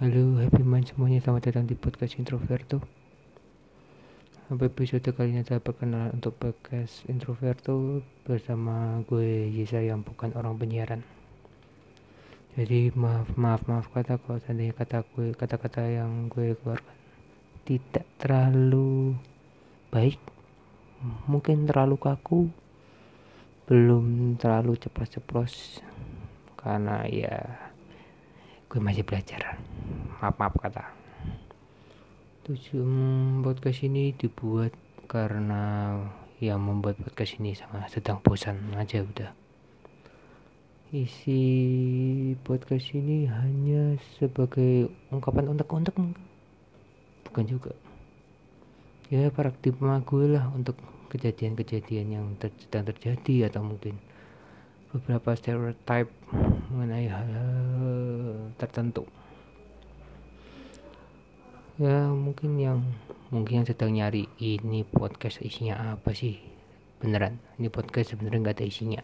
Halo happy mind semuanya. Selamat datang di podcast Introverto. Sampai episode kali ini saya perkenalan untuk podcast Introverto Bersama gue Yesa yang bukan orang penyiaran. Jadi maaf maaf maaf kata kalau seandainya kata gue kata-kata yang gue keluarkan Tidak terlalu baik. Mungkin terlalu kaku. Belum terlalu ceplos-ceplos. Karena ya gue masih belajar maaf maaf kata. Tujuh podcast ini dibuat karena yang membuat podcast ini sangat sedang bosan aja udah. Isi podcast ini hanya sebagai ungkapan untuk-untuk bukan juga. Ya paradigma gue lah untuk kejadian-kejadian yang ter sedang terjadi atau mungkin beberapa stereotype mengenai hal-hal tertentu ya mungkin yang mungkin yang sedang nyari ini podcast isinya apa sih? Beneran ini podcast sebenarnya nggak ada isinya.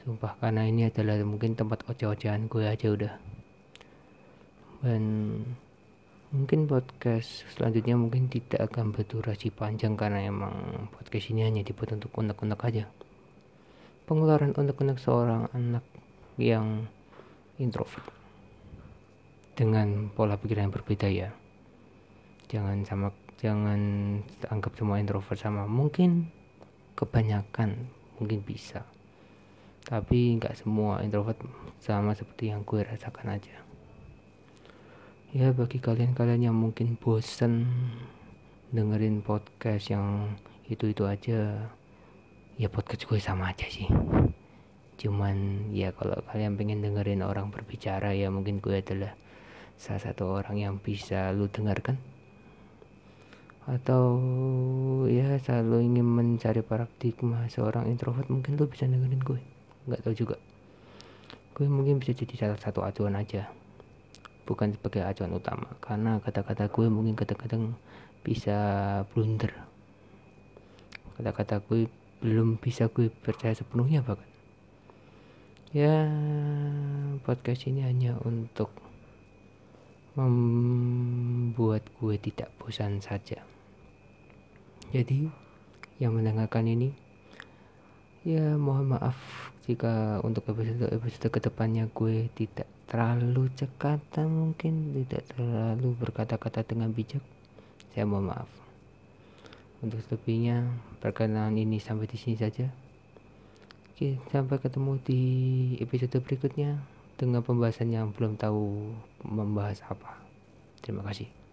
Sumpah karena ini adalah mungkin tempat oceh-ocehan gue aja udah. Dan mungkin podcast selanjutnya mungkin tidak akan berdurasi panjang karena emang podcast ini hanya dibuat untuk unek-unek aja. Pengeluaran unek-unek seorang anak yang introvert dengan pola pikir yang berbeda ya jangan sama jangan anggap semua introvert sama. Mungkin kebanyakan mungkin bisa. Tapi nggak semua introvert sama seperti yang gue rasakan aja. Ya bagi kalian-kalian yang mungkin bosen dengerin podcast yang itu-itu aja ya podcast gue sama aja sih. Cuman ya kalau kalian pengen dengerin orang berbicara ya mungkin gue adalah salah satu orang yang bisa lu dengarkan atau ya selalu ingin mencari paradigma seorang introvert mungkin lu bisa dengerin gue. Nggak tahu juga. Gue mungkin bisa jadi salah satu acuan aja. Bukan sebagai acuan utama. Karena kata-kata gue mungkin kadang-kadang bisa blunder. Kata-kata gue belum bisa gue percaya sepenuhnya bahkan. Ya podcast ini hanya untuk membuat gue tidak bosan saja jadi yang mendengarkan ini ya mohon maaf jika untuk episode episode ke depannya gue tidak terlalu cekatan mungkin tidak terlalu berkata-kata dengan bijak saya mohon maaf untuk selebihnya perkenalan ini sampai di sini saja. Oke, sampai ketemu di episode berikutnya dengan pembahasan yang belum tahu membahas apa. Terima kasih.